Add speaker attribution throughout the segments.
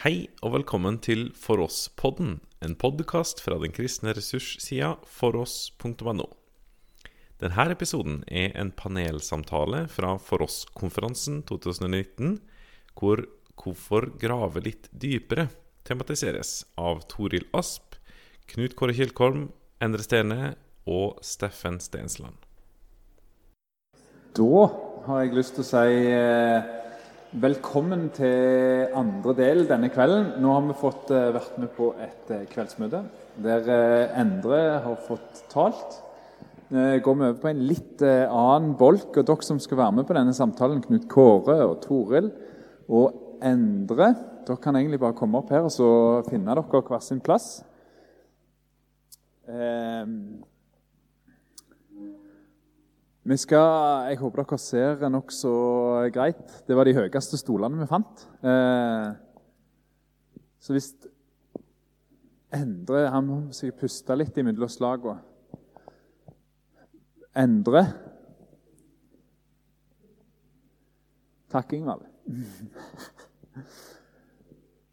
Speaker 1: Hei og velkommen til For oss-podden, en podkast fra den kristne ressurssida foross.no. Denne episoden er en panelsamtale fra For oss-konferansen 2019, hvor 'Hvorfor grave litt dypere' tematiseres av Toril Asp, Knut Kåre Kilkolm, Endre Stene og Steffen Stensland.
Speaker 2: Da har jeg lyst til å si eh, velkommen til andre del denne kvelden. Nå har vi fått eh, vært med på et eh, kveldsmøte der eh, Endre har fått talt. Går vi over på en litt annen bolk. og Dere som skal være med på denne samtalen, Knut Kåre og Toril og Endre, dere kan egentlig bare komme opp her og så finne dere hver sin plass. Vi skal, Jeg håper dere ser nokså greit. Det var de høyeste stolene vi fant. Eh, så hvis Endre Han må sikkert puste litt imellom slagene. Endre Takk, Ingvald.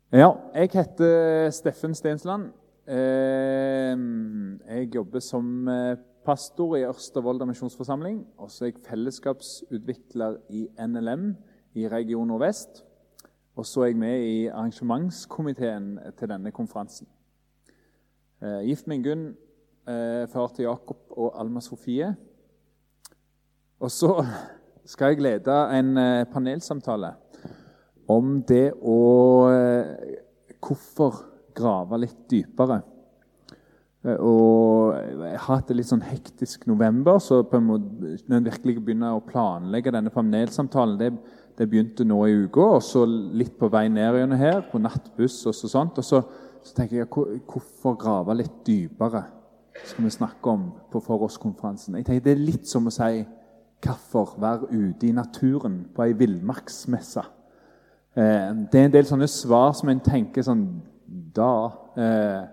Speaker 2: Ja, jeg heter Steffen Stensland. Eh, Jeg jobber som eh, pastor i Ørsta misjonsforsamling. Og så er jeg fellesskapsutvikler i NLM i Region Nordvest. Og så er jeg med i arrangementskomiteen til denne konferansen. Eh, Gift med Ingunn, eh, far til Jakob og Alma Sofie. Og så skal jeg lede en eh, panelsamtale om det å eh, Hvorfor grave litt dypere? Eh, Og jeg har hatt en litt sånn hektisk november, så på en måte, når en virkelig begynner å planlegge denne panelsamtalen Det, det begynte nå i uka, og så litt på vei ned gjennom her, på nattbuss og så sånt. Og så, så tenker jeg hvor- hvorfor grave litt dypere? skal vi snakke om på For oss-konferansen. Jeg tenker Det er litt som å si hvorfor være ute i naturen på ei villmarksmesse. Eh, det er en del sånne svar som en tenker sånn Da eh,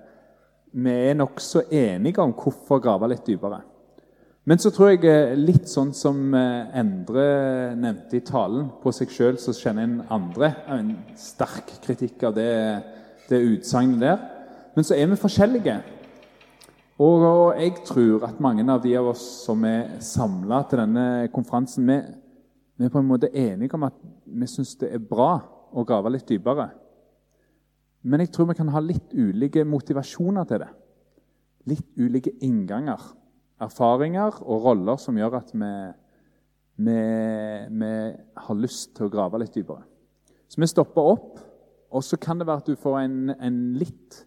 Speaker 2: Vi er nokså enige om hvorfor grave litt dypere. Men så tror jeg eh, litt sånn som eh, Endre nevnte i talen, på seg sjøl så kjenner en andre en sterk kritikk av det, det utsagnet der. Men så er vi forskjellige. Og, og jeg tror at mange av de av oss som er samla til denne konferansen, vi, vi er på en måte enige om at vi syns det er bra å grave litt dypere. Men jeg tror vi kan ha litt ulike motivasjoner til det. Litt ulike innganger. Erfaringer og roller som gjør at vi, vi, vi har lyst til å grave litt dypere. Så vi stopper opp, og så kan det være at du får en, en litt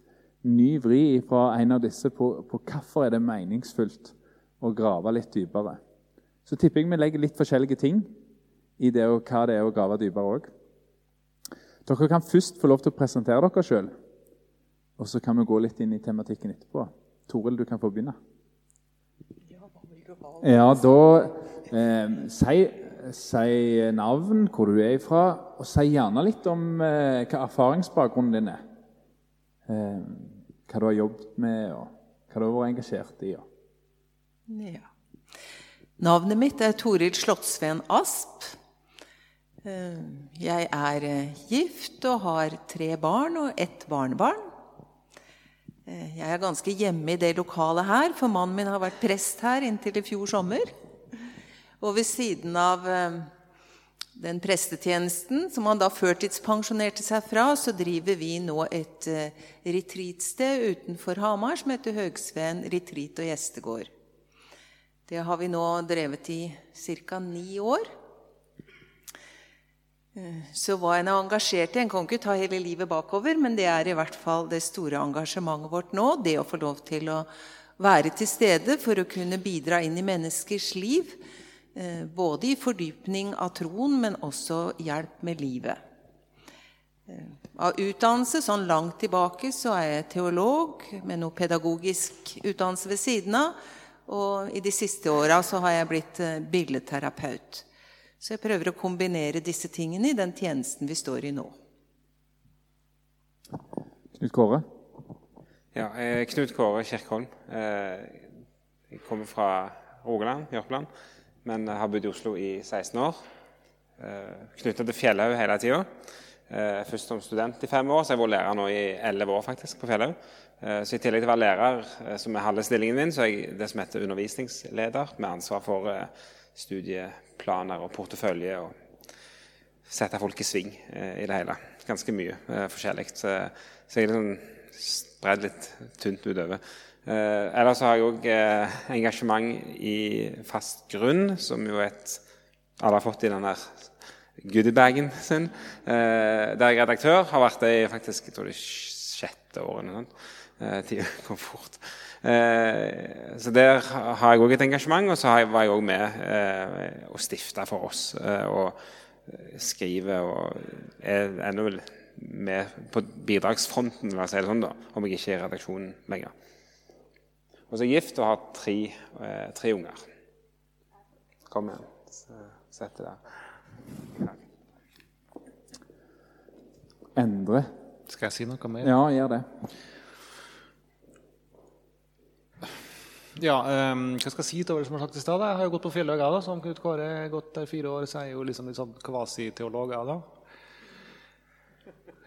Speaker 2: ny vri fra en av disse på, på hvorfor er det meningsfullt å grave litt dypere. Så tipper jeg vi legger litt forskjellige ting i det og hva det er å grave dypere òg. Dere kan først få lov til å presentere dere sjøl, og så kan vi gå litt inn i tematikken etterpå. Toril, du kan få begynne. Ja, da eh, si, si navn, hvor du er ifra, og si gjerne litt om eh, hva erfaringsbakgrunnen din er. Eh, hva du har jobbet med, og hva du har vært engasjert i. Og.
Speaker 3: Ja. Navnet mitt er Toril Slottsveen Asp. Eh, Jeg er eh, gift og har tre barn og ett barnebarn. Eh, Jeg er ganske hjemme i det lokalet her, for mannen min har vært prest her inntil i fjor sommer. Og ved siden av den prestetjenesten som han da førtidspensjonerte seg fra, så driver vi nå et retreatsted utenfor Hamar som heter Høgsveen retreat og gjestegård. Det har vi nå drevet i ca. ni år. Så hva en er engasjert i En kan ikke ta hele livet bakover, men det er i hvert fall det store engasjementet vårt nå. Det å få lov til å være til stede for å kunne bidra inn i menneskers liv. eh, Både i fordypning av troen, men også hjelp med livet. Eh, Av utdannelse, sånn langt tilbake, så er jeg teolog med noe pedagogisk utdannelse ved siden av. Og i de siste åra så har jeg blitt eh, billedterapeut. Så jeg prøver å kombinere disse tingene i den tjenesten vi står i nå.
Speaker 2: Knut Kåre?
Speaker 4: Ja, jeg er Knut Kåre Kjerkholm. Eh, Jeg kommer fra Rogaland, Jørpeland, men har bodd i Oslo i 16 år. Knytta til Fjellhaug hele tida. Eh, først som student i fem år, så jeg har vært lærer nå i elleve år faktisk på Fjellhaug. Eh, så I tillegg til å være lærer, eh, som er halve stillingen min, så er jeg det som heter undervisningsleder, med ansvar for studieplaner og portefølje og sette folk i sving i det hele. Ganske mye forskjellig. Så, jeg er liksom spredd litt tynt utover. Eh, ellers har jeg òg eh, engasjement i Fast grunn, som jo et alle har fått i den der goodiebagen sin. Eh, der jeg er redaktør. Har vært det i faktisk jeg tror det sjette året. Eh, Tida går fort. Eh, så der har jeg òg et engasjement. Og så var jeg òg med eh, og stifta for oss. Eh, og skriver og er ennå med på bidragsfronten, la oss si det sånn, da, om jeg ikke er i redaksjonen lenger. Og så er jeg gift og har tre, eh, tre unger. Kom igjen. Sett det der.
Speaker 2: Endre.
Speaker 5: Skal jeg si noe mer?
Speaker 2: Ja, gjør det.
Speaker 5: Ja, um, hva skal jeg si til det som har sagt i stad? Jeg har jo gått på Fjellhaug, jeg, da. Som Knut Kåre har gått der fire år, så jeg er jo liksom litt sånn kvasiteolog, jeg, da.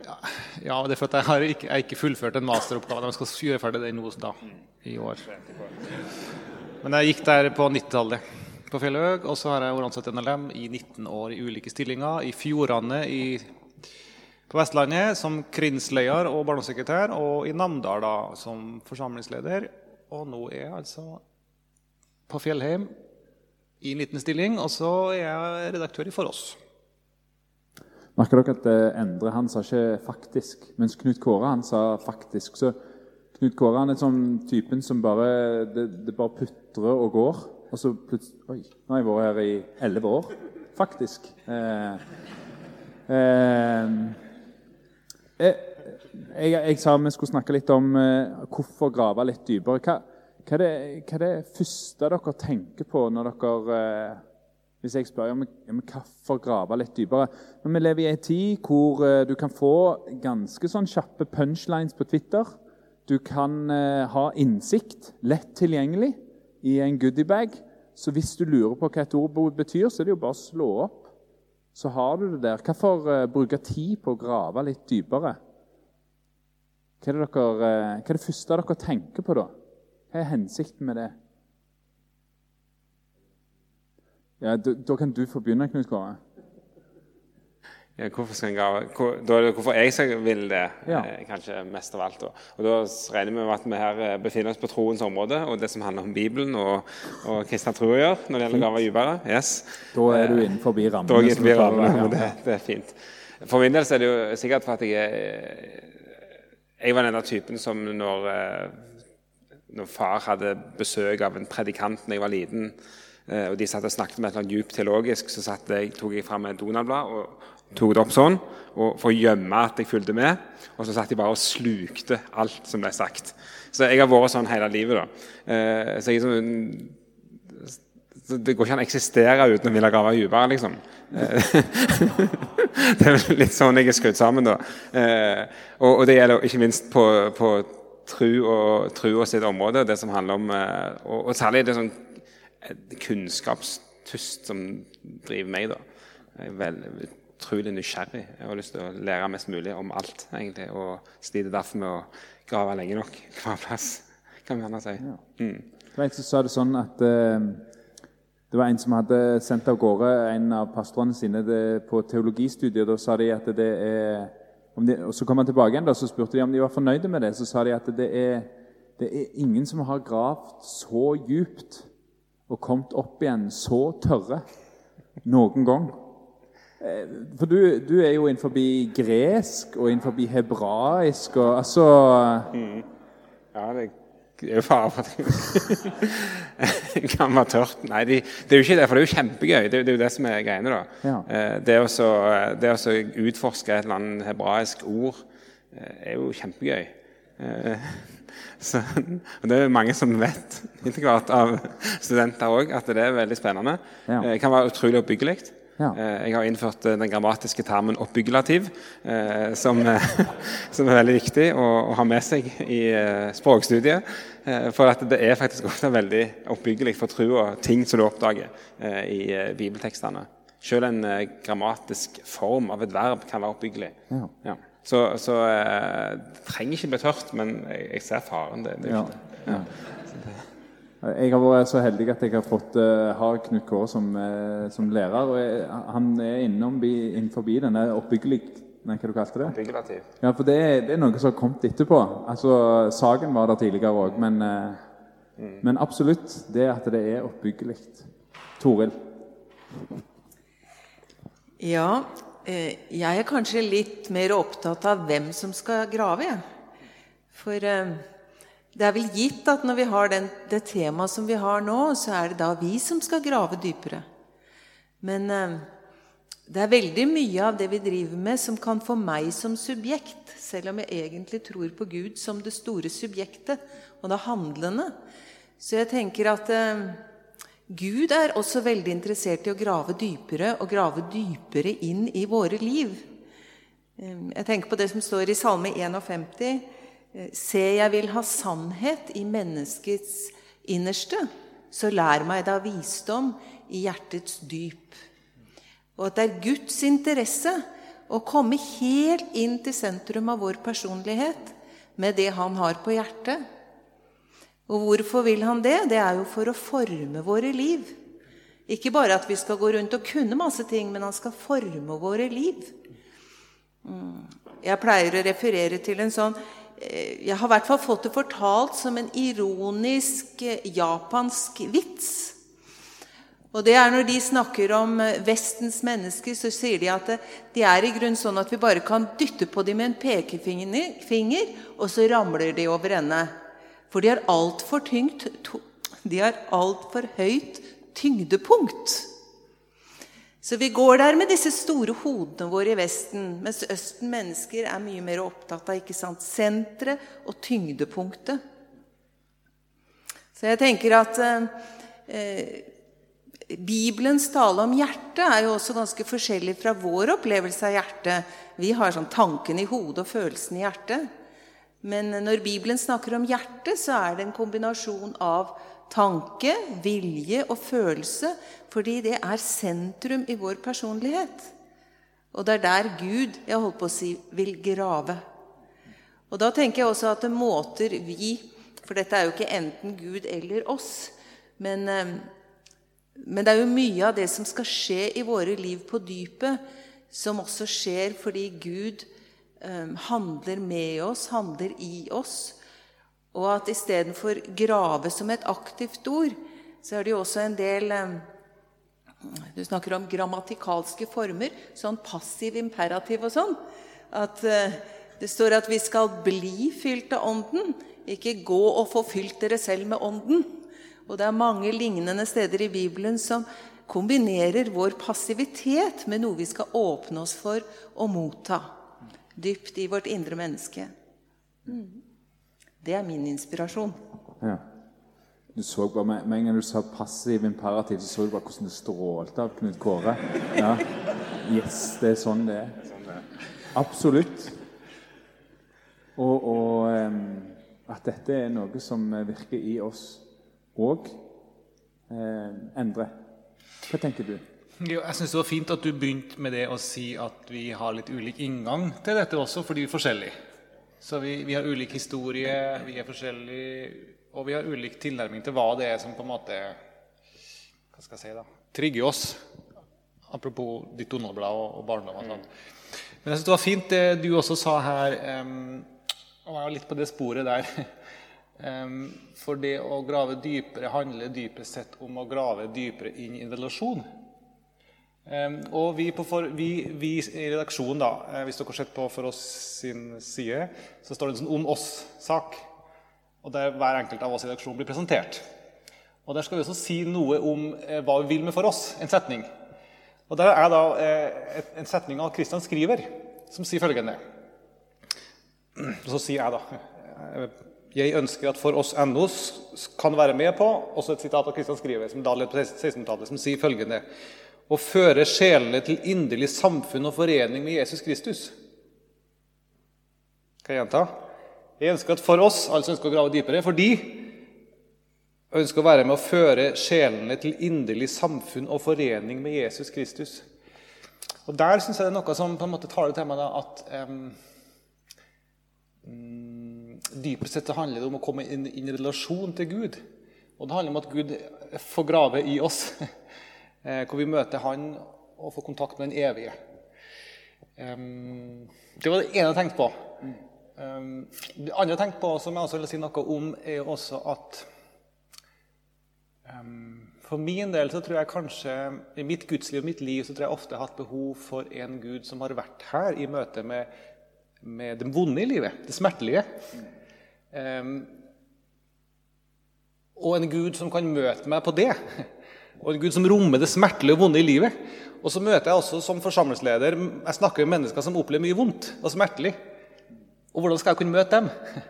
Speaker 5: Ja, ja, det er for at jeg har ikke, jeg har ikke fullført en masteroppgave. Jeg skal gjøre ferdig den nå da, i år. Men jeg gikk der på 90-tallet på Fjellhaug, og så har jeg vært ansatt i NLM i 19 år i ulike stillinger. I Fjordane i, på Vestlandet som krinsleder og barnesekretær, og i Namdal da, som forsamlingsleder. Og nå er jeg altså på Fjellheim i en liten stilling, og så er jeg redaktør i For oss.
Speaker 2: Merker dere at eh, Endre han sa ikke 'faktisk', mens Knut Kåre han sa 'faktisk'. Så Knut Kåre han er sånn typen som bare det, det, bare putrer og går. Og så plutselig Oi, nå har jeg vært her i elleve år. Faktisk. Eh, eh, eh jeg, jeg, sa vi skulle snakke litt om eh, hvorfor grave litt dypere. Hva, hva, er det, hva, er det, første dere tenker på når dere eh, hvis jeg spør om hvorfor grave litt dypere Når Vi lever i en tid hvor uh, du kan få ganske sånn kjappe punchlines på Twitter. Du kan uh, ha innsikt lett tilgjengelig i en goodiebag. Så hvis du lurer på hva et ord betyr, så er det jo bare å slå opp. Så har du det der. Hvorfor uh, bruke tid på å grave litt dypere? Hva er, dere, hva er det første dere tenker på da? Hva er hensikten med det? Ja, da, da, kan du få begynne, Knut Kåre.
Speaker 4: Ja, hvorfor, skal jeg, hvor, da, hvorfor jeg skal, vil det, ja. eh, kanskje mest av alt. Og, og Da regner vi med at vi her eh, befinner oss på troens område, og det som handler om Bibelen og, og kristen tro gjør når det gjelder gave grave dypere. Yes.
Speaker 2: Da er du innenfor rammene.
Speaker 4: Da er jeg innenfor rammene, ja. det, det, er fint. For min del så er det jo sikkert for at jeg Jeg var denne typen som når, eh, når far hadde besøk av en predikant da jeg var liten Eh, og de satt og snakket med et eller annet djupt teologisk, så jeg, tok jeg fram et Donald-blad og tok det opp sånn for å gjemme at jeg fulgte med. Og så satt jeg bare og slukte alt som ble sagt. Så jeg har vært sånn hele livet. da. Eh, så jeg er sånn, Det går ikke an å eksistere uten å ville grave dypere, liksom. Eh, det er litt sånn jeg er skrudd sammen, da. Og det gjelder ikke minst på, på tru og trua sitt område, det som handler om Og, og særlig det sånn kunnskapstust som driver meg. da. Jeg er veldig, utrolig nysgjerrig. Jeg har lyst til å lære mest mulig om alt. egentlig, Og sliter derfor med å grave lenge nok hver plass, kan vi gjerne si. Mm.
Speaker 2: Så sa det sånn at uh, det var en som hadde sendt av gårde en av pastorene sine på teologistudiet. Da sa de at det er de, og Så kom han tilbake igjen og så spurte de om de var fornøyde med det. Så sa de at det er, det er ingen som har gravd så djupt og kommet opp igjen så tørre noen gang. Eh, for du, du er jo innenfor gresk og innenfor hebraisk og altså mm.
Speaker 4: Ja, det er jo fare for at det kan være tørt. Nei, de, det, er jo ikke det, for det er jo kjempegøy. Det, det er jo det som er greiene. da. Ja. Eh, det å utforske et eller annet hebraisk ord eh, er jo kjempegøy. Så, og Det er mange som vet etter hvert av studenter òg at det er veldig spennende. Det eh, kan være utrolig oppbyggelig. Ja. Eh, jeg har innført eh, den grammatiske termen 'oppbyggelativ', som, som, er veldig viktig å, ha med seg i språkstudiet. For det er faktisk ofte veldig oppbyggelig for trua ting som du oppdager i bibeltekstene. Selv en eh, grammatisk form av et verb kan være oppbyggelig.
Speaker 2: Ja.
Speaker 4: Ja. Så, så eh, det trenger ikke bli tørt, men jeg, ser faren. Det, det det.
Speaker 2: Jeg har vært så heldig at jeg har fått uh, ha Knut Kåre som, uh, som lærer. og jeg, Han er innom bi- innenfor denne oppbyggelig Nei, hva du kalte det?
Speaker 4: Oppbyggelativ.
Speaker 2: Ja, for det, er- det er noe som har kommet etterpå. Altså, Saken var der tidligere òg, men, eh, men absolutt det at det er oppbyggelig. Toril?
Speaker 3: Ja, eh, jeg er kanskje litt mer opptatt av hvem som skal grave, jeg. For eh, det er vel gitt at når vi har den, det temaet som vi har nå, så er det da vi som skal grave dypere. Men eh, det er veldig mye av det vi driver med, som kan få meg som subjekt, selv om jeg egentlig tror på Gud som det store subjektet og det handlende. Så jeg tenker at eh, Gud er også veldig interessert i å grave dypere og grave dypere inn i våre liv. Eh, Jeg tenker på det som står i Salme 51. Se, jeg vil ha sannhet i menneskets innerste, så lær meg da visdom i hjertets dyp. Og at det er Guds interesse å komme helt inn til sentrum av vår personlighet med det han har på hjertet. Og hvorfor vil han det? Det er jo for å forme våre liv. Ikke bare at vi skal gå rundt og kunne masse ting, men han skal forme våre liv. Mm. Jeg pleier å referere til en sånn Jeg har i hvert fall fått det fortalt som en ironisk eh, japansk vits. Og det er Når de snakker om eh, Vestens mennesker, så sier de at eh, de er i grunn sånn at vi bare kan dytte på dem med en pekefinger, og så ramler de over ende. For de har altfor altfor høyt tyngdepunkt. Så vi går der med disse store hodene våre i Vesten, mens Østen mennesker er mye mer opptatt av ikke sant, senteret og tyngdepunktet. Så jeg tenker at eh, Bibelens tale om hjertet er jo også ganske forskjellig fra vår opplevelse av hjertet. Vi har sånn tanken i hodet og følelsen i hjertet. Men når Bibelen snakker om hjertet, så er det en kombinasjon av tanke, vilje og følelse, fordi det er sentrum i vår personlighet. Og det er der Gud jeg holdt på å si, vil grave. Og da tenker jeg også at det måter vi For dette er jo ikke enten Gud eller oss. Men, eh, men det er jo mye av det som skal skje i våre liv på dypet, som også skjer fordi Gud eh, handler med oss, handler i oss. Og at istedenfor 'grave' som et aktivt ord, så er det jo også en del Du snakker om grammatikalske former, sånn passiv imperativ og sånn. At eh, det står at vi skal bli fylt av Ånden, ikke gå og få fylt dere selv med Ånden. Og det er mange lignende steder i Bibelen som kombinerer vår passivitet med noe vi skal åpne oss for å motta dypt i vårt indre menneske. Mm. Det er min inspirasjon.
Speaker 2: Ja. Du så bare, med, med en gang du sa passiv imperativ, så så du bare hvordan det strålte av Knut Kåre. Ja. Yes, det er sånn det er. Absolutt. Og, og um, at dette er noe som virker i oss òg. um, Endre, hva tenker du?
Speaker 5: Jo, jeg synes det var fint at du begynte med det å si at vi har litt ulik inngang til dette også, fordi vi er forskjellige. Så vi, vi har ulik historie, vi er forskjellige, og vi har ulik tilnærming til hva det er som på en måte hva skal jeg si da, trigger oss. Apropos ditt Donald-blad og, og barndom. og sånt. Men jeg synes det var fint det du også sa her, um, og jeg var litt på det sporet der. Um, for det å grave dypere handler dypest sett om å grave dypere inn i en relasjon. Em, og vi, for, vi, vi i redaksjonen, da, eh, hvis dere har sett på For oss sin side, så står det en sånn Om oss-sak. Og der hver enkelt av oss i redaksjonen blir presentert. Og Der skal vi også si noe om eh, hva vi vil med For oss. En setning. Og Der er da eh, en setning av Christian Skriver som sier følgende Og Så sier jeg, da Jeg ønsker at For oss NO kan være med på Også et sitat av Christian Skriver, som da levde på 1600-tallet, som sier følgende Å føre sjelene til inderlig samfunn og forening med Jesus Kristus. Kan jeg gjenta? Jeg ønsker at for oss, altså ønsker å grave dypere, fordi ønsker å være med å føre sjelene til inderlig samfunn og forening med Jesus Kristus. Og Der syns jeg det er noe som på en måte tar det til meg da, at um, dypest sett handler det om å komme inn i relasjon til Gud. Og det handler om at Gud får grave i oss, hvor vi møter Han og får kontakt med den evige. Det var det ene jeg tenkte på. Det andre jeg tenkte på, som jeg også vil si noe om, er jo også at For min del så tror jeg kanskje i mitt gudsliv og mitt liv så tror jeg ofte jeg har hatt behov for en Gud som har vært her i møte med, med det vonde i livet, det smertelige. Og en Gud som kan møte meg på det. Og en Gud som rommer det smertelige og vonde i livet. Og så møter jeg også som forsamlingsleder jeg snakker med mennesker som opplever mye vondt og smertelig. Og hvordan skal jeg kunne møte dem?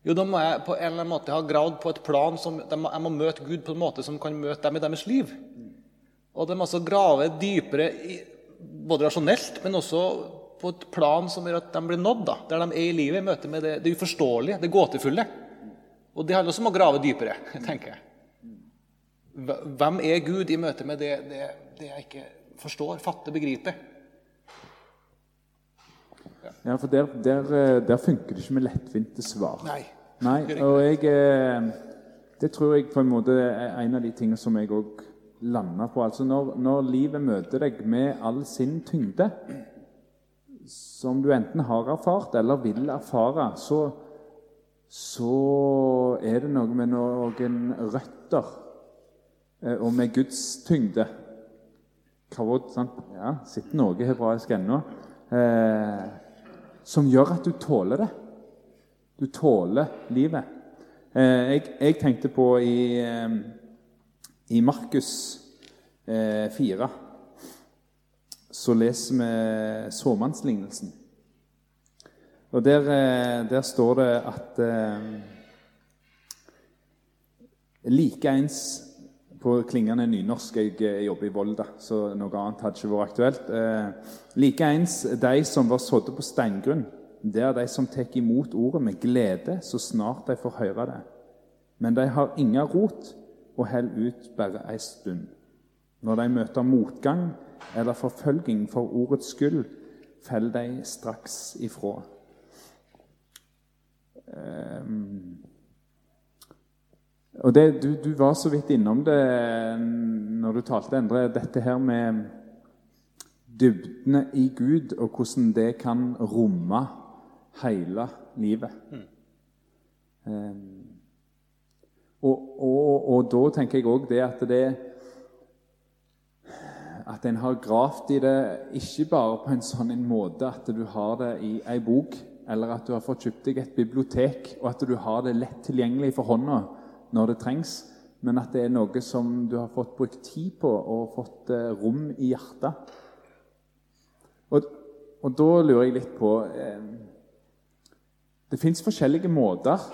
Speaker 5: Jo, da må jeg på en eller annen måte ha gravd på et plan som Jeg må møte Gud på en måte som kan møte dem i deres liv. Og de må altså grave dypere, både rasjonelt, men også på et plan som gjør at de blir nådd. da, Der de er i livet, i møte med det, det uforståelige, det gåtefulle. Og det handler også om å grave dypere, tenker jeg. Hvem er Gud i møte med det, det, det jeg ikke forstår, fatter, begriper?
Speaker 2: Ja, for der, der, eh, der, funker det ikke med lettvinte svar.
Speaker 5: Nei.
Speaker 2: Nei og jeg eh, Det tror jeg på en måte er en av de tingene som jeg òg lander på. Altså når, når, livet møter deg med all sin tyngde, som du enten har erfart eller vil erfare, så, så er det noe med noen røtter og med Guds tyngde. Kavod, sant? Ja, sitter noe hebraisk ennå. Eh, som gjør at du tåler det. Du tåler livet. Eh, jeg, jeg, tenkte på i, eh, i Markus eh, 4 Så leser vi såmannslignelsen. Og der, eh, der, står det at eh, likeens på klingende nynorsk. Jeg jeg, jobber i Volda, så noe annet hadde ikke vært aktuelt. Eh, Likeens de som var sådde på steingrunn. Det er de som tar imot ordet med glede så snart de får høre det. Men de har ingen rot og holder ut bare ei stund. Når de møter motgang eller forfølging for ordets skyld, faller de straks ifra. Um, og det, du, du, var så vidt innom det når du talte, Endre, dette her med dybdene i Gud, og hvordan det kan romme hele livet. Mm. Um, og, og, og, da tenker jeg òg det at det At en har gravd i det ikke bare på en sånn en måte at du har det i ei bok, eller at du har fått kjøpt deg et bibliotek, og at du har det lett tilgjengelig for hånda når det trengs, men at det er noe som du har fått brukt tid på og fått eh, rom i hjertet. Og, og, da lurer jeg litt på eh, Det fins forskjellige måter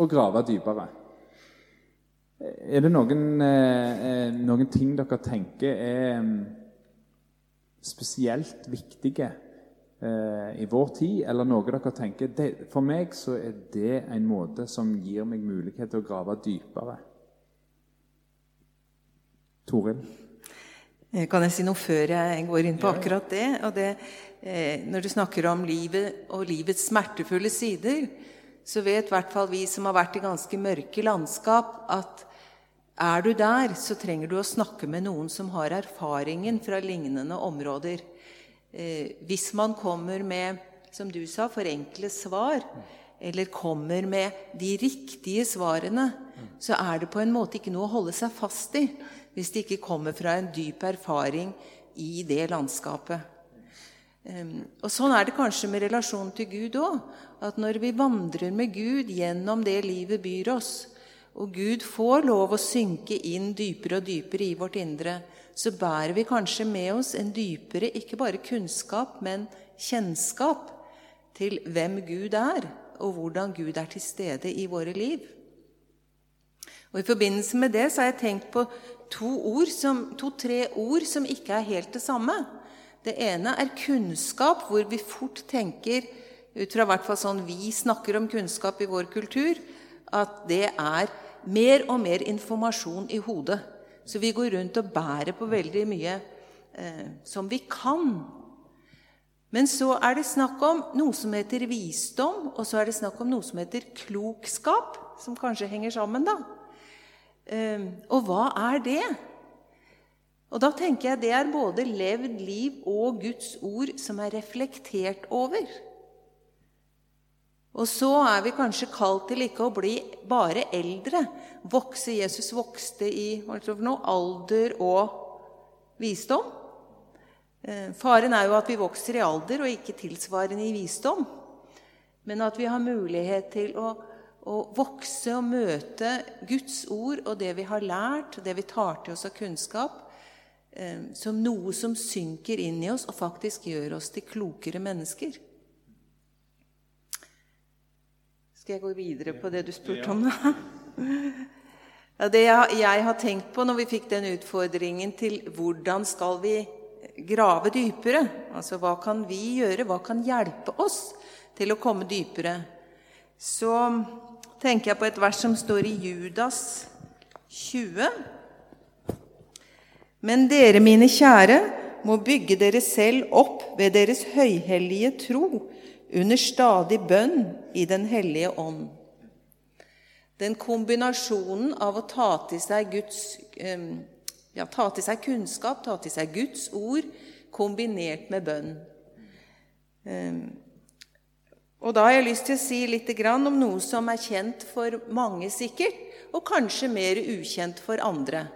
Speaker 2: å grave dypere. Er det noen, eh, noen ting dere tenker er mm, spesielt viktige eh, i vår tid, eller noe dere tenker det, For meg så er det en måte som gir meg mulighet til å grave dypere. Toril?
Speaker 3: Eh, kan jeg si noe før jeg går inn på akkurat det? det eh, når du snakker om livet og livets smertefulle sider, så vet i hvert fall vi som har vært i ganske mørke landskap, at er du der, så trenger du å snakke med noen som har erfaringen fra lignende områder. Eh, hvis man kommer med, som du sa, for enkle svar, eller kommer med de riktige svarene, så er det på en måte ikke noe å holde seg fast i hvis det ikke kommer fra en dyp erfaring i det landskapet. Og Sånn er det kanskje med relasjonen til Gud òg. At når vi vandrer med Gud gjennom det livet byr oss, og Gud får lov å synke inn dypere og dypere i vårt indre, så bærer vi kanskje med oss en dypere ikke bare kunnskap, men kjennskap til hvem Gud er, og hvordan Gud er til stede i våre liv. Og I forbindelse med det så har jeg tenkt på to-tre to, ord som ikke er helt det samme. Det ene er kunnskap, hvor vi fort tenker, ut fra hvert fall sånn vi snakker om kunnskap i vår kultur, at det er mer og mer informasjon i hodet. Så vi går rundt og bærer på veldig mye eh, som vi kan. Men så er det snakk om noe som heter visdom, og så er det snakk om noe som heter klokskap, som kanskje henger sammen, da. Eh, og hva er det? Og da tenker jeg det er både levd liv og Guds ord som er reflektert over. Og så er vi kanskje kalt til ikke å bli bare eldre. Vokse Jesus vokste i noe, alder og visdom. Eh, faren er jo at vi vokser i alder og ikke tilsvarende i visdom. Men at vi har mulighet til å, å vokse og møte Guds ord og det vi har lært, det vi tar til oss av kunnskap, eh, som noe som synker inn i oss og faktisk gjør oss til klokere mennesker. Skal jeg gå videre på det du spurte om? Ja, det jeg har tenkt på når vi fikk den utfordringen til hvordan skal vi grave dypere, altså hva kan vi gjøre, hva kan hjelpe oss til å komme dypere, så tenker jeg på et vers som står i Judas 20. Men dere, mine kjære, må bygge dere selv opp ved deres høyhellige tro under stadig bønn i Den hellige ånd. Den kombinasjonen av å ta til seg, Guds, ja, ta til seg kunnskap, ta til seg Guds ord, kombinert med bønn. Og Da har jeg lyst til å si litt om noe som er kjent for mange, sikkert, og kanskje mer ukjent for andre.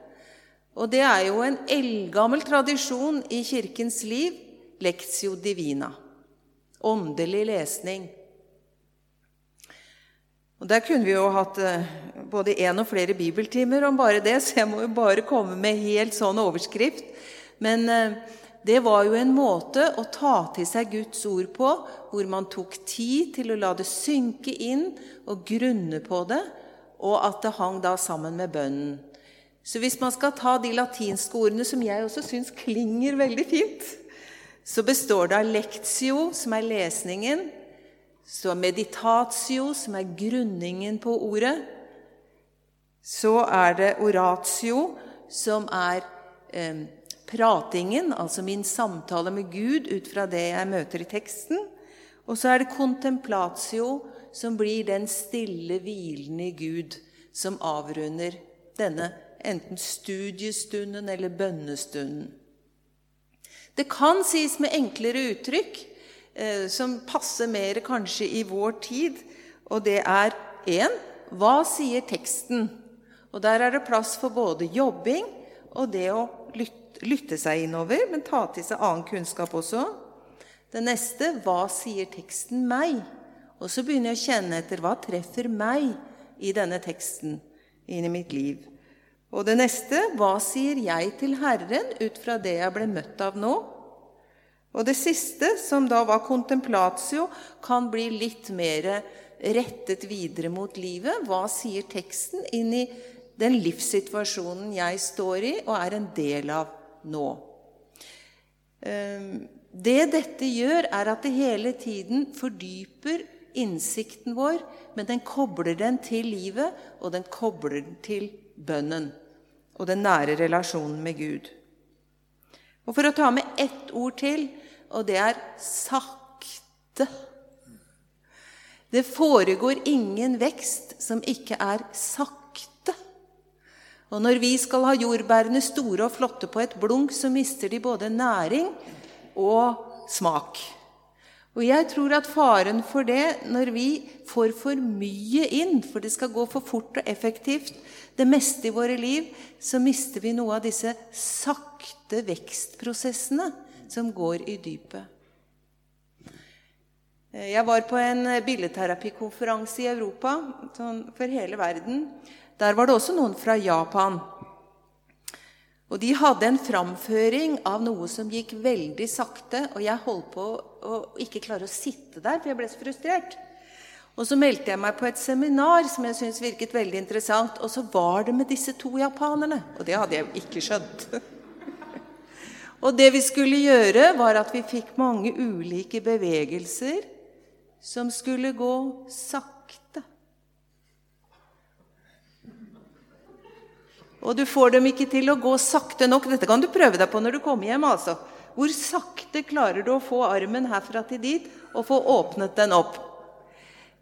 Speaker 3: Og Det er jo en eldgammel tradisjon i Kirkens liv, lectio divina åndelig lesning. Og Der kunne vi jo hatt eh, både én og flere bibeltimer om bare det, så jeg må jo bare komme med helt sånn overskrift. Men eh, det var jo en måte å ta til seg Guds ord på, hvor man tok tid til å la det synke inn og grunne på det, og at det hang da sammen med bønnen. Så hvis man skal ta de latinske ordene, som jeg også syns klinger veldig fint, så består det av lektio, som er lesningen, så meditatio, som er grunningen på ordet. Så er det oratio, som er eh, pratingen, altså min samtale med Gud ut fra det jeg møter i teksten. Og så er det contemplatio, som blir den stille, hvilende Gud som avrunder denne enten studiestunden eller bønnestunden. Det kan sies med enklere uttrykk, som passer mer kanskje i vår tid. Og det er én hva sier teksten? Og Der er det plass for både jobbing og det å lytte, lytte seg innover, men ta til seg annen kunnskap også. Det neste hva sier teksten meg? Og så begynner jeg å kjenne etter hva treffer meg i denne teksten inn i mitt liv. Og det neste hva sier jeg til Herren ut fra det jeg ble møtt av nå? Og det siste, som da var contemplatio, kan bli litt mer rettet videre mot livet. Hva sier teksten inn i den livssituasjonen jeg står i og er en del av nå? Ehm, det dette gjør, er at det hele tiden fordyper innsikten vår, men den kobler den til livet, og den kobler den til bønnen og den nære relasjonen med Gud. Og For å ta med ett ord til, og det er sakte. Det foregår ingen vekst som ikke er sakte. Og når vi skal ha jordbærene store og flotte på et blunk, så mister de både næring og smak. Og jeg tror at faren for det, når vi får for mye inn, for det skal gå for fort og effektivt, det meste i våre liv, så mister vi noe av disse sakte vekstprosessene som går i dypet. Jeg var på en billedterapikonferanse i Europa sånn for hele verden. Der var det også noen fra Japan. Og De hadde en framføring av noe som gikk veldig sakte. Og jeg holdt på å ikke klare å sitte der, for jeg ble så frustrert. Og Så meldte jeg meg på et seminar som jeg syntes virket veldig interessant. Og så var det med disse to japanerne. Og det hadde jeg ikke skjønt. Og det vi skulle gjøre, var at vi fikk mange ulike bevegelser som skulle gå sakte. Og du får dem ikke til å gå sakte nok. Dette kan du prøve deg på når du kommer hjem. altså. Hvor sakte klarer du å få armen herfra til dit og få åpnet den opp?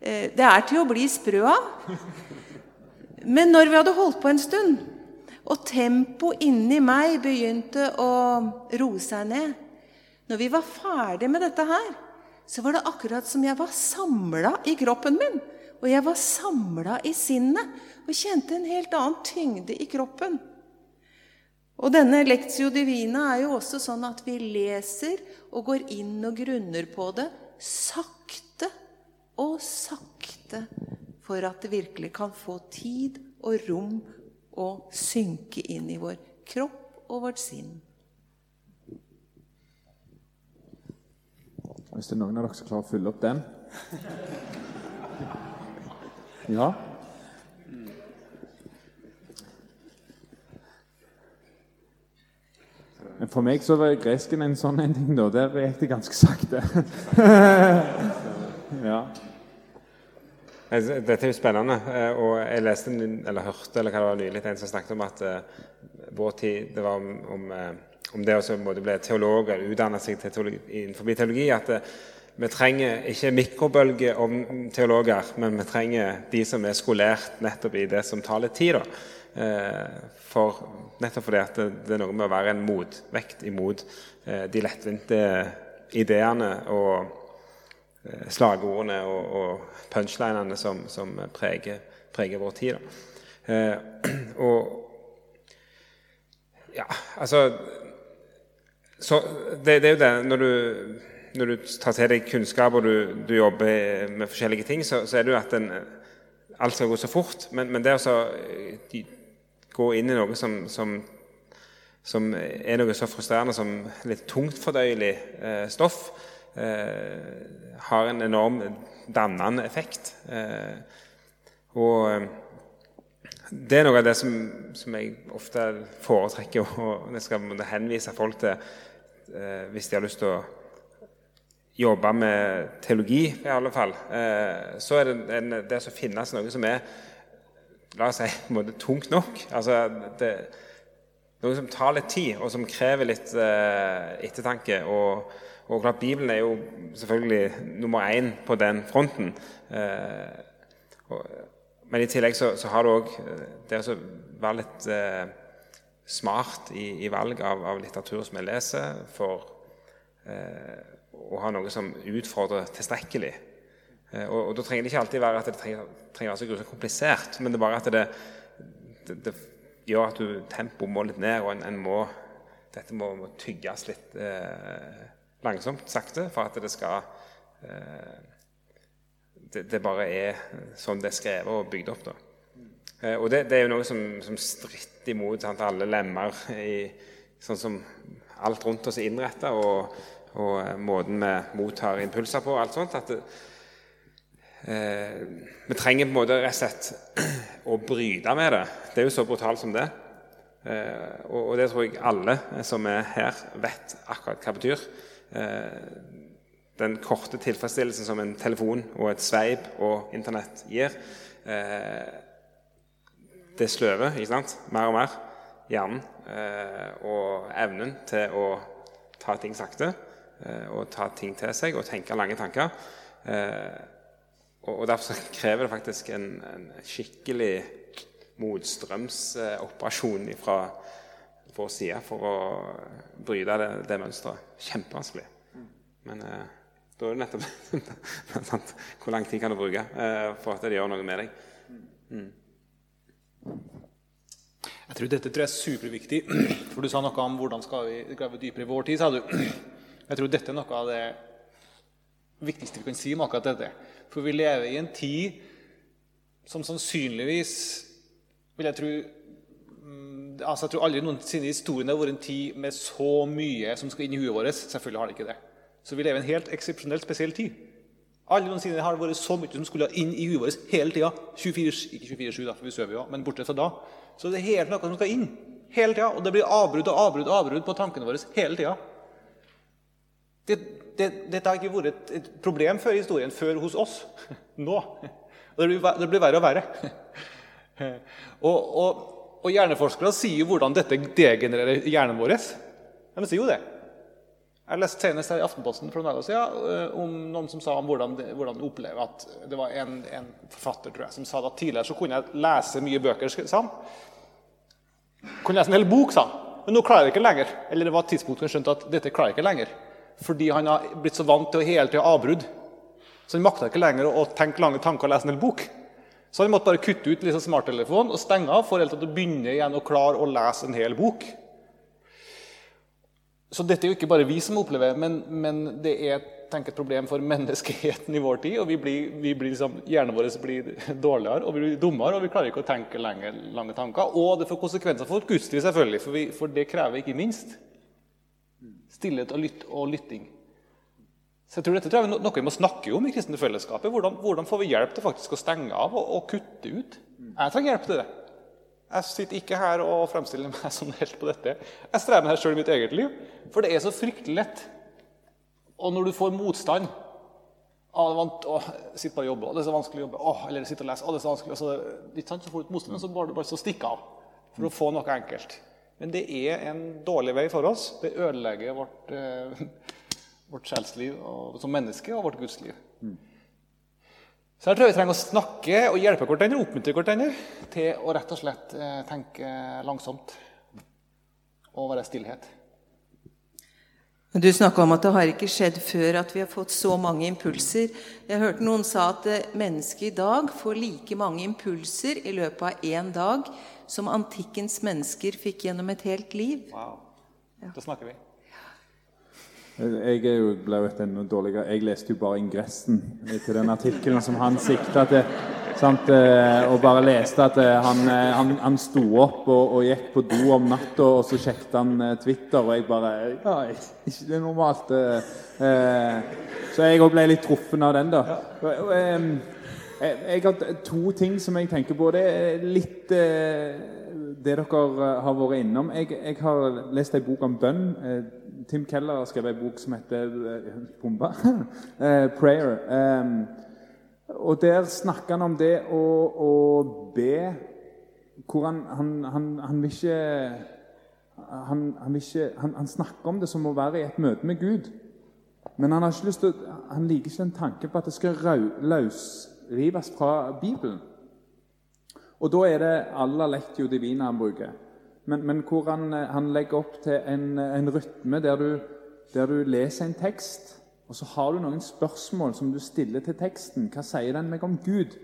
Speaker 3: Eh, det er til å bli sprø av. Men når vi hadde holdt på en stund, og tempoet inni meg begynte å roe seg ned Når vi var ferdig med dette her, så var det akkurat som jeg var samla i kroppen min. Og jeg var samla i sinnet og kjente en helt annen tyngde i kroppen. Og denne Lectio Divina er jo også sånn at vi leser og går inn og grunner på det sakte og sakte for at det virkelig kan få tid og rom og synke inn i vår kropp og vårt sinn.
Speaker 2: Hvis det er noen av dere som klarer å fylle opp den Ja? Men for meg så var gresken en sånn en ting, da. Der gikk det ganske sakte. ja.
Speaker 4: Altså, Dette er jo spennende. eh, og Jeg leste, eller hørte eller hva det var nylig, en som snakket om at uh, vår tid det var om, om, uh, om det å bli teolog eller utdanne seg til teologi, innenfor teologi. At vi trenger ikke mikrobølger om teologer, men vi trenger de som er skolert nettopp i det som tar litt tid. da. For, nettopp fordi at det, er noe med å være en motvekt imot de lettvinte ideene og Eh, slagordene og, og punchlinene som, som preger, preger, vår tid. Eh, og Ja, altså så det, det, er jo det når du, når du tar til deg kunnskap og du, du jobber med forskjellige ting, så, så, er det jo at en, alt skal gå så fort. Men, men det å de, gå inn i noe som, som, som, er noe så frustrerende som litt tungtfordøyelig eh, stoff, eh, har en enorm dannende effekt. Eh, og eh, det er noe av det som, som jeg ofte foretrekker og jeg skal henvise folk til eh, hvis de har lyst til å jobbe med teologi, i alle fall. Eh, så er det en, det som finnes noe som er la oss si, på en måte tungt nok. Altså, det, noe som tar litt tid, og som krever litt eh, ettertanke. og og klart, Bibelen er jo selvfølgelig nummer én på den fronten. Eh, men i tillegg så, så har du òg eh, det å være litt eh, smart i, i, valg av, av, litteratur som jeg leser, for å ha noe som utfordrer tilstrekkelig. Og, og, Da trenger det ikke alltid være at det trenger, trenger være så grusomt komplisert, men det er bare at det, det, det gjør at du tempoet må litt ned, og en, en må, dette må, må tygges litt. Eh, langsomt, sakte, for at det skal eh, det, det, bare er sånn det er skrevet og bygd opp. da. Eh, og det, det, er jo noe som, som stritter imot sant, alle lemmer i sånn som alt rundt oss er innretta, og, og, eh, måten vi mottar impulser på. og alt sånt, at det, eh, Vi trenger på en måte rett og slett å bryte med det. Det er jo så brutalt som det. Eh, og, og det tror jeg alle som er her, vet akkurat hva det betyr. Eh, den korte tilfredsstillelsen som en telefon og et sveip og Internett gir, eh, det sløver ikke sant? mer og mer hjernen. Eh, og evnen til å ta ting sakte og ta ting til seg og tenke lange tanker. Og Derfor krever det faktisk en, en skikkelig motstrømsoperasjon fra vår sida for å bryte det, det mønsteret. Kjempevanskelig. Men eh, da er det nettopp Hvor lang tid kan du bruke eh, for at det gjør noe med deg? Mm.
Speaker 5: Jeg tror Dette tror jeg er superviktig. For Du sa noe om hvordan skal vi grave dypere i vår tid. sa du. Jeg tror dette er noe av det viktigste vi kan si om akkurat dette. For vi lever i en tid som sannsynligvis vil jeg tro altså Jeg tror aldri noensinne i historien har vært en tid med så mye som skal inn i huet vårt. Selvfølgelig har det ikke det. Så vi lever en helt eksepsjonelt spesiell tid. Aldri noensinne har det vært så mye som skulle inn i huet vårt hele tida. Ikke 24-7, da, for vi sover jo, men bortsett fra da. Så det er helt noe som skal inn hele tida. Og det blir avbrudd og avbrudd avbrudd på tankene våre hele tida. Det, det, dette har ikke vært et, et, problem før i historien, før hos oss. Nå. Og det blir, det blir verre og verre. og, og Og hjerneforskere sier jo hvordan dette degenererer hjernen vår. De sier jo det. Jeg leste senest her i Aftenposten for noen dager siden eh, om noen som sa om hvordan, hvordan de opplever at Det var en, en, forfatter tror jeg, som sa at tidligere så kunne jeg lese mye bøker. sa han. Kunne lese en hel bok, sa han. Men nå klarer jeg ikke lenger. Eller det var et tidspunkt han skjønte at dette klarer jeg ikke lenger. Fordi han har blitt så vant til å hele tida avbrudd. Så han makta ikke lenger å tenke lange tanker og lese en hel bok. Så han måtte bare kutte ut liksom smarttelefonen og stenge av for å begynne igjen å klare å lese en hel bok. Så dette er jo ikke bare vi som opplever, men, men det er tenker, et problem for menneskeheten i vår tid. og vi blir, vi blir liksom, Hjernen vår blir dårligere og vi blir dummere, og vi klarer ikke å tenke lenge, lange tanker. Og det får konsekvenser for gudstid, selvfølgelig, for, vi, for, det krever ikke minst stillhet og, lytt, og lytting. Så jeg tror Dette tror jeg er noe vi må snakke om i kristne fellesskapet. Hvordan, hvordan får vi hjelp til faktisk å stenge av og, og kutte ut? Jeg trenger hjelp til det. Jeg sitter ikke her og fremstiller meg som helt på dette. Jeg strever med det sjøl i mitt eget liv. For det er så fryktelig lett. Og når du får motstand å, å, sitte bare og jobbe, og det er så vanskelig å jobbe, å, eller sitte og lese å, det er så vanskelig, så, litt sant, så får du et motstand, så bare, bare så stikke av for å få noe enkelt. Men det er en dårlig vei for oss. Det ødelegger vårt, eh, vårt sjelsliv som menneske og vårt gudsliv. Mm. Så jeg tror vi trenger å snakke og hjelpe hverandre, oppmuntre hverandre til å rett og slett eh, tenke langsomt og være stillhet.
Speaker 3: Du snakka om at det har ikke skjedd før at vi har fått så mange impulser. Jeg hørte noen sa at eh, mennesket i dag får like mange impulser i løpet av én dag som antikkens mennesker fikk gjennom et helt liv.
Speaker 5: Wow. Da snakker vi.
Speaker 2: Jeg er jo ble enda dårligere. Jeg leste jo bare ingressen til den artikkelen som han sikta til. Sant? Eh, og bare leste at eh, han, eh, han, han sto opp og, og, gikk på do om natta, og så sjekket han Twitter, og jeg bare Ja, ikke det normalt. Så jeg òg ble litt truffen av den, da. Jeg har to ting som jeg tenker på. Det er litt det dere har vært innom. Jeg, jeg har lest ei bok om bønn. Tim Keller har skrevet en bok som heter Bomba. uh, 'Prayer'. Um, og der snakker han om det å, å be hvor han, han, han, han vil ikke han, vil ikke han, snakker om det som å være i et møte med Gud. Men han, har ikke lyst til, han liker ikke den tanken på at det skal løsrives fra Bibelen. Og da er det alla lectio divina han bruker men, men hvor han, eh, han, legger opp til en, en rytme der du, der du, leser en tekst, og så har du noen spørsmål som du stiller til teksten. Hva sier den meg om Gud?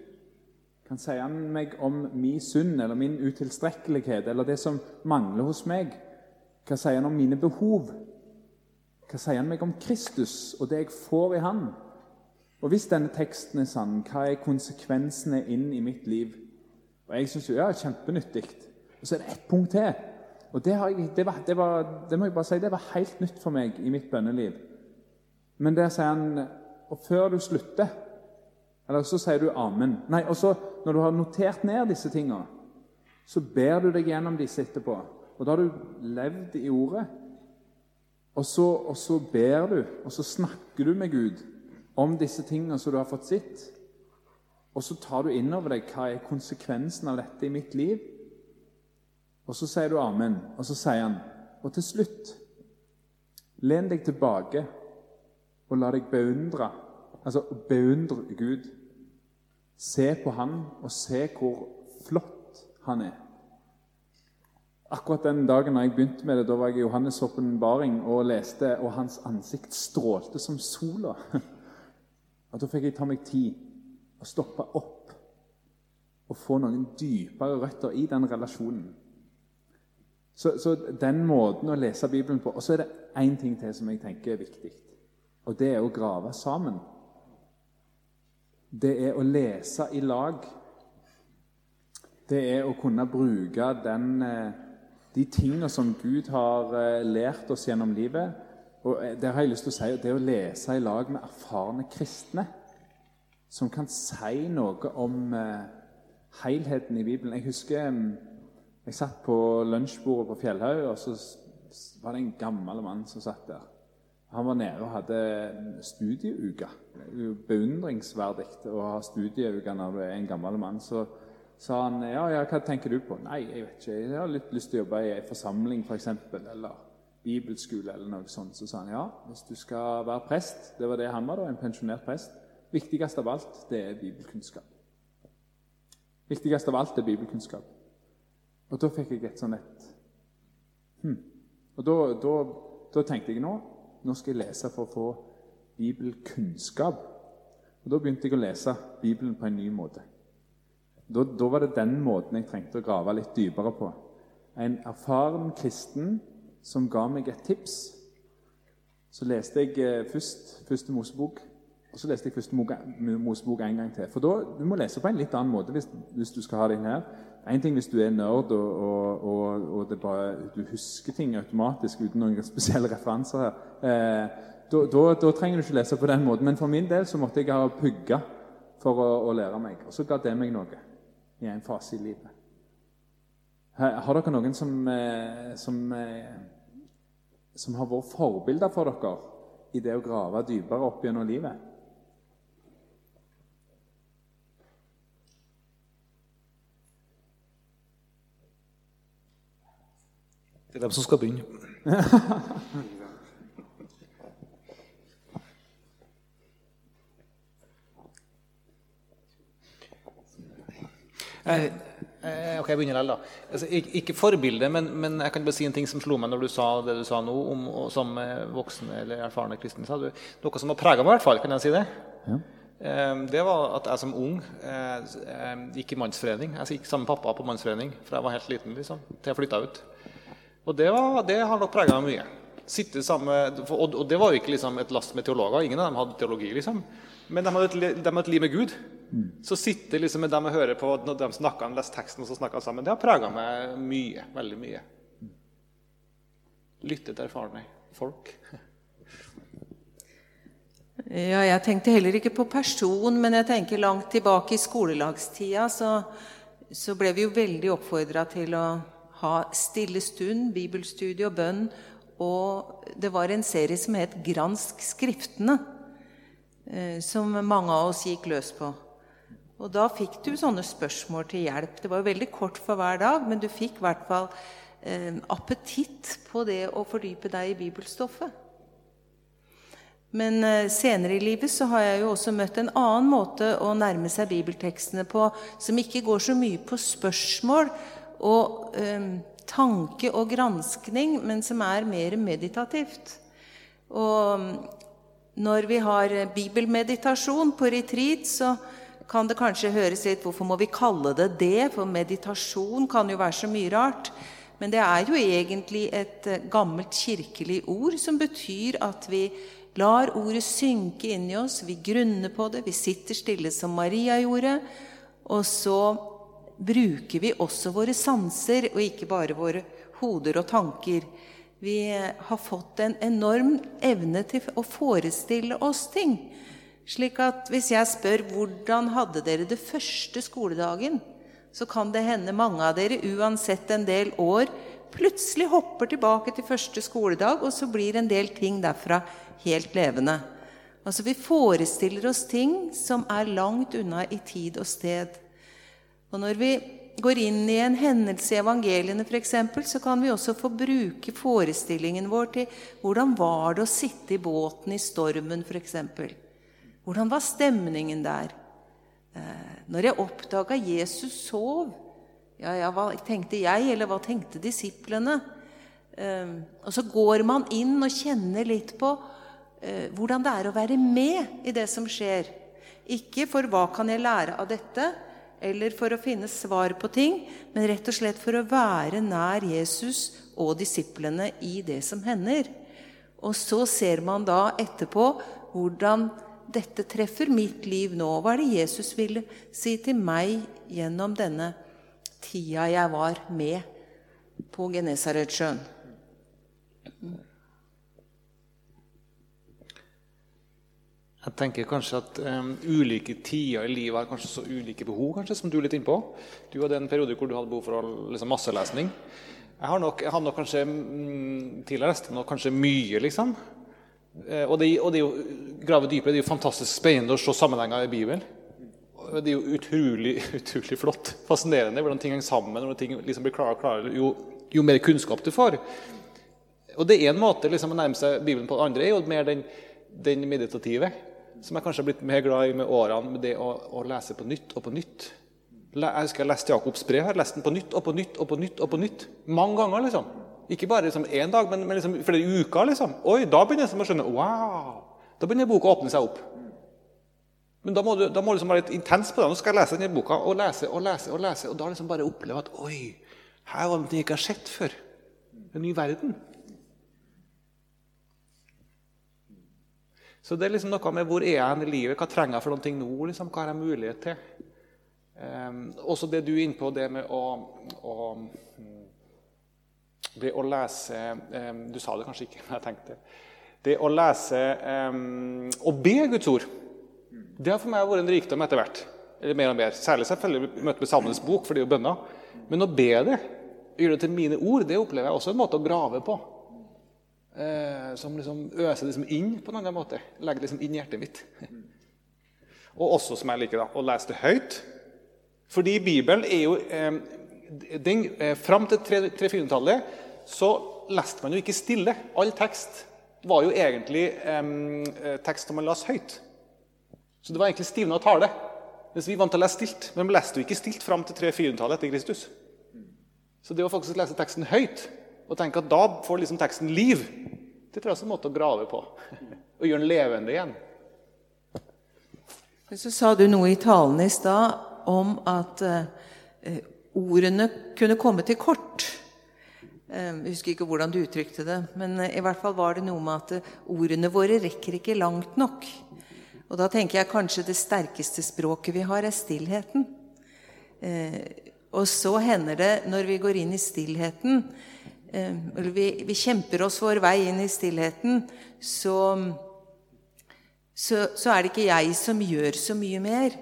Speaker 2: Hva sier han meg om min synd eller min utilstrekkelighet eller det som mangler hos meg? Hva sier han om mine behov? Hva sier han meg om Kristus og det jeg får i Han? Og hvis denne teksten er sann, hva er konsekvensene inn i mitt liv? Og Jeg syns jo ja, kjempenyttig. Og så er det ett punkt til. Og det, jeg, det, var, det, var, det, må jeg bare si, det var helt nytt for meg i mitt bønneliv. Men der sier han Og før du slutter Eller så sier du amen. Nei, og så Når du har notert ned disse tingene, så ber du deg gjennom disse etterpå. Og da har du levd i ordet. Og så, og så ber du, og så snakker du med Gud om disse tingene som du har fått sett. Og så tar du inn over deg hva er konsekvensen av dette i mitt liv. Og så sier du amen, og så sier han Og til slutt Len deg tilbake og la deg beundre. Altså beundre Gud. Se på Han, og se hvor flott Han er. Akkurat den dagen jeg begynte med det, da var jeg i Johannes' åpenbaring og leste, og hans ansikt strålte som sola. Og Da fikk jeg ta meg tid og stoppe opp og få noen dypere røtter i den relasjonen. Så, så, den måten å lese Bibelen på Og så er det én ting til som jeg tenker er viktig. Og det er å grave sammen. Det er å lese i lag. Det er å kunne bruke den, eh, de tingene som Gud har eh, lært oss gjennom livet. Og eh, det har jeg lyst til å si, det å lese i lag med erfarne kristne som kan si noe om helheten i Bibelen. Jeg husker jeg satt på lunsjbordet på Fjellhaug, og så var det en gammel mann som satt der. Han var nede og hadde studieuke. Beundringsverdig å ha studieuke når du er en gammel mann. Så sa han ja, ja, hva tenker du på? Nei, jeg vet ikke. Jeg har litt lyst til å jobbe i en forsamling, f.eks. For eller bibelskole eller noe sånt. Så sa han ja, hvis du skal være prest Det var det han var, da, en pensjonert prest. Viktigst av alt, det er bibelkunnskap. Viktigst av alt er bibelkunnskap. Og da fikk jeg et sånn et hmm. Og da, da, da, tenkte jeg nå nå skal jeg lese for å få bibelkunnskap. Og Da begynte jeg å lese Bibelen på en ny måte. Da, da var det den måten jeg trengte å grave litt dypere på. En erfaren kristen som ga meg et tips. Så leste jeg eh, først første Mosebok, og så leste jeg først Mosebok en gang til. For da, Du må lese på en litt annen måte hvis, hvis du skal ha det her. En ting hvis du er nerd og, og, og, og bare, du husker ting automatisk uten noen spesielle referanser her. Eh, da, trenger du ikke lese på den måten. Men for min del så måtte jeg ha pugga for å, å, lære meg. Og så ga det meg noe i en fase i livet. Har dere noen som, eh, som, eh, som har vært forbilder for dere i det å grave dypere opp gjennom livet?
Speaker 5: Det er dem som skal begynne. Eh, eh, ok, jeg begynner likevel, da. Altså, ikke, forbilde, men, men, jeg kan bare si en ting som slo meg når du sa det du sa nå, om, som eh, voksne eller erfarne kristne. Sa du noe som har prega meg, i hvert fall. Kan jeg si det? Ja. Det var at jeg som ung gikk i mannsforening. Jeg gikk sammen med pappa på mannsforening fra jeg var helt liten liksom, til jeg flytta ut. Og det, var, det har nok prega meg mye. Sitte sammen, og, og det var jo ikke liksom, et last med teologer. Ingen av dem hadde teologi. liksom. Men de hadde et, de hadde et liv med Gud. Så sitte liksom med dem og høre på når de snakka, leste teksten og så snakka sammen, det har prega meg mye. Veldig mye. Lytte til erfarne folk.
Speaker 3: Ja, jeg tenkte heller ikke på person, men jeg tenker langt tilbake i skolelagstida så, så ble vi jo veldig oppfordra til å ha stille stund, bibelstudie og bønn. Og det var en serie som het 'Gransk skriftene', eh, som mange av oss gikk løs på. Og da fikk du sånne spørsmål til hjelp. Det var jo veldig kort for hver dag, men du fikk i hvert fall eh, appetitt på det å fordype deg i bibelstoffet. Men eh, senere i livet så har jeg jo også møtt en annen måte å nærme seg bibeltekstene på, som ikke går så mye på spørsmål og eh, tanke og granskning, men som er mer meditativt. Og mm, når vi har bibelmeditasjon på retreat, så kan det kanskje høres litt Hvorfor må vi kalle det det? For meditasjon kan jo være så mye rart. Men det er jo egentlig et eh, gammelt kirkelig ord som betyr at vi lar ordet synke inn i oss, vi grunner på det, vi sitter stille som Maria gjorde. Og så bruker vi også våre sanser, og ikke bare våre hoder og tanker. Vi har fått en enorm evne til å forestille oss ting. Slik at hvis jeg spør hvordan hadde dere det første skoledagen, så kan det hende mange av dere uansett en del år plutselig hopper tilbake til første skoledag, og så blir en del ting derfra helt levende. Altså Vi forestiller oss ting som er langt unna i tid og sted. Og når vi går inn i en hendelse i evangeliene, f.eks., så kan vi også få bruke forestillingen vår til hvordan var det å sitte i båten i stormen, f.eks. Hvordan var stemningen der? Eh, når jeg oppdaga Jesus sov ja, ja, Hva tenkte jeg, eller hva tenkte disiplene? Eh, og så går man inn og kjenner litt på eh, hvordan det er å være med i det som skjer. Ikke for hva kan jeg lære av dette, eller for å finne svar på ting, men rett og slett for å være nær Jesus og disiplene i det som hender. Og så ser man da etterpå hvordan dette treffer mitt liv nå. Hva er det Jesus ville si til meg gjennom denne tida jeg var med på Genesaretsjøen?
Speaker 5: Jeg tenker kanskje at um, Ulike tider i livet har kanskje så ulike behov, kanskje, som du er litt innpå. Du hadde en periode hvor du hadde behov for liksom, masselesning. Jeg har nok, jeg har nok kanskje mm, tidligere lest kanskje mye, liksom. Eh, og det, og det er jo grave dypere, det er jo fantastisk spennende å se sammenhenger i Bibelen. det er jo utrolig, utrolig flott. Fascinerende hvordan ting henger sammen. hvordan ting liksom blir klarere og klarere, jo, jo, mer kunnskap du får. Og det er en måte liksom, å nærme seg Bibelen på. Den andre er jo mer den, den meditative, som jeg kanskje har blitt mer glad i med årene. med det å, å lese på nytt og på nytt. Jeg husker jeg leste Jakobs brev. Jeg har lest den på nytt og på nytt og på nytt. og på nytt. Mange ganger. liksom. Ikke bare liksom én dag, men, men liksom flere uker. liksom. Oi, Da begynner jeg liksom å skjønne Wow! Da begynner boka å åpne seg opp. Men da må du, da må du liksom være litt intens på det. Nå skal jeg lese denne boka og lese og lese. Og lese, og da liksom bare oppleve at oi, her var det noe jeg ikke har sett før. En ny verden. Så det er liksom noe med hvor er jeg i livet, hva trenger jeg for noe nå? Liksom, hva har jeg mulighet til? Um, også det du er inne på, det med å, å, det å lese um, Du sa det kanskje ikke, men jeg tenkte det. å lese um, og be Guds ord det har for meg vært en rikdom etter hvert. eller mer og mer. Særlig selvfølgelig møte med Salmenes bok, for det er jo bønner. Men å be det, gjøre det til mine ord, det opplever jeg også en måte å grave på. Eh, som liksom øser liksom inn på en annen måte. Legger liksom inn hjertet mitt. Og også, som jeg liker, da, å lese det høyt. Fordi Bibelen er jo eh, den, eh, Fram til 300-tallet så leste man jo ikke stille. All tekst var jo egentlig eh, tekst som man leste høyt. Så det var egentlig stivna tale. Mens vi vant til å lese stilt. Men vi leste jo ikke stilt fram til 300-400-tallet etter Kristus. Så det å faktisk lese teksten høyt og tenker at da får liksom teksten liv, det tror jeg er en måte å grave på. Og gjøre den levende igjen.
Speaker 3: Så sa du noe i talen i stad om at eh, ordene kunne komme til kort. Eh, jeg husker ikke hvordan du uttrykte det, men i hvert fall var det noe med at ordene våre rekker ikke langt nok. Og da tenker jeg kanskje det sterkeste språket vi har, er stillheten. Eh, og så hender det når vi går inn i stillheten eh, Eller vi, vi, kjemper oss vår vei inn i stillheten, så, så, så, er det ikke jeg som gjør så mye mer.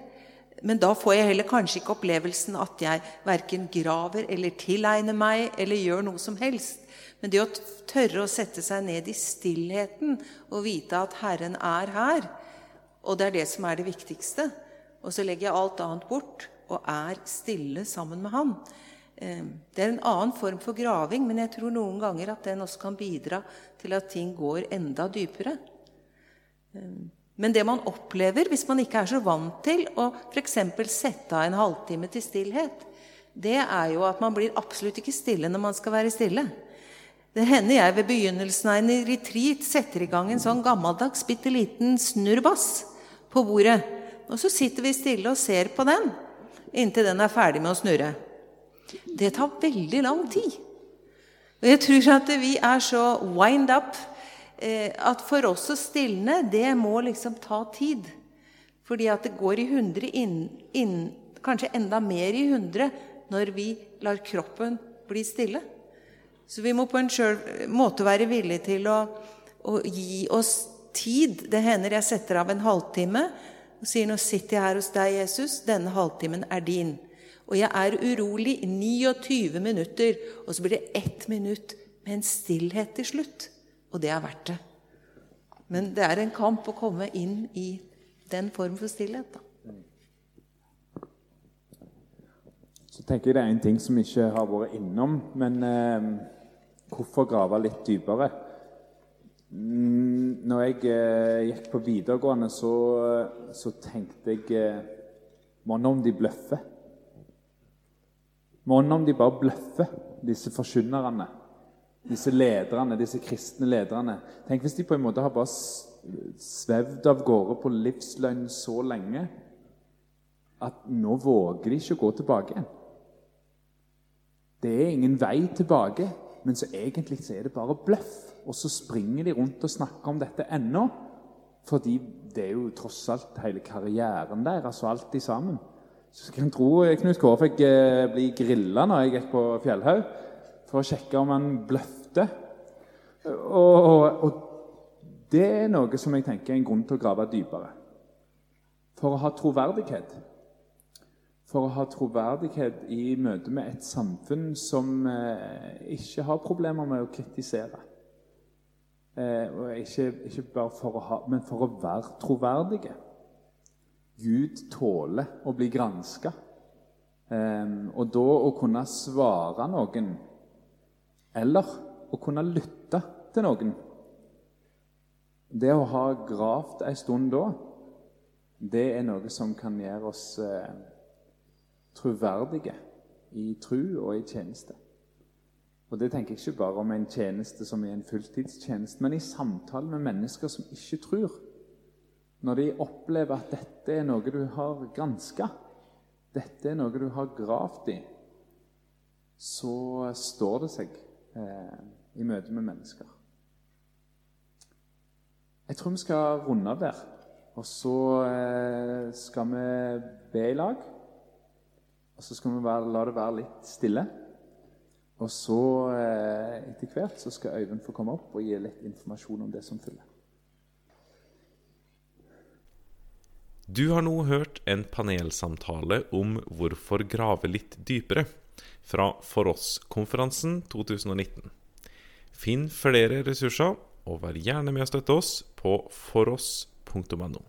Speaker 3: Men da får jeg heller kanskje ikke opplevelsen at jeg verken graver eller tilegner meg eller gjør noe som helst. Men det å tørre å sette seg ned i stillheten og vite at Herren er her, og det er det som er det viktigste. Og så legger jeg alt annet bort og er stille sammen med Han. Eh, det er en annen form for graving, men jeg tror noen ganger at den også kan bidra til at ting går enda dypere. Eh, men det man opplever hvis man ikke er så vant til å f.eks. sette av en halvtime til stillhet, det er jo at man blir absolutt ikke stille når man skal være stille. Det hender jeg ved begynnelsen av en retreat setter i gang en sånn gammeldags bitte liten snurrbass på bordet. Og så sitter vi stille og ser på den inntil den er ferdig med å snurre. Det tar veldig lang tid. Og jeg tror at vi er så wind up eh, at for oss å stilne, det må liksom ta tid. Fordi at det går i hundre inn, inn, kanskje enda mer i hundre når vi lar kroppen bli stille. Så vi må på en måte være villige til å, å gi oss tid. Det hender jeg setter av en halvtime og sier nå sitter jeg her hos deg, Jesus. Denne halvtimen er din. Og jeg er urolig i 29 minutter, og så blir det ett minutt med en stillhet til slutt. Og det er verdt det. Men det er en kamp å komme inn i den form for stillhet. da.
Speaker 2: Så tenker jeg det er en ting som ikke har vært innom. Men eh, hvorfor grave litt dypere? Mm, når jeg eh, gikk på videregående, så, så tenkte jeg eh, Mon om de bløffer? Mon om de bare bløffer, disse forkynnerne? Disse lederne, disse kristne lederne. Tenk hvis de på en måte har bare svevd av gårde på livsløgn så lenge at nå våger de ikke å gå tilbake igjen. Det er ingen vei tilbake, men så egentlig så er det bare bløff. Og så springer de rundt og snakker om dette ennå. Fordi det er jo tross alt hele karrieren deres og alt sammen. Så kan tro Knut Kåre fikk eh, bli grilla når jeg gikk på Fjellhaug, for å sjekke om han bløfte. Og, og, det er noe som jeg tenker er en grunn til å grave dypere. For å ha troverdighet. For å ha troverdighet i møte med et samfunn som eh, ikke har problemer med å kritisere. Eh, ikke, ikke, bare for å ha, men for å være troverdige. Gud tåler å bli granska. og da å kunne svare noen, eller å kunne lytte til noen Det å ha gravd ei stund da, det er noe som kan gjøre oss eh, troverdige i tru og i tjeneste. Og det tenker jeg ikke bare om en tjeneste som er en fulltidstjeneste, men i samtale med mennesker som ikke tror. Når de opplever at dette er noe du har granska, dette er noe du har gravd i, så står det seg eh, i møte med mennesker. Jeg tror vi skal runde av der. Og så eh, skal vi be i lag. Og så skal vi være, la det være litt stille. Og så, eh, etter hvert, så skal Øyvind få komme opp og gi litt informasjon om det som følger.
Speaker 1: Du har nå hørt en panelsamtale om hvorfor grave litt dypere fra For oss-konferansen 2019. Finn flere ressurser, og vær gjerne med å støtte oss på foross.no.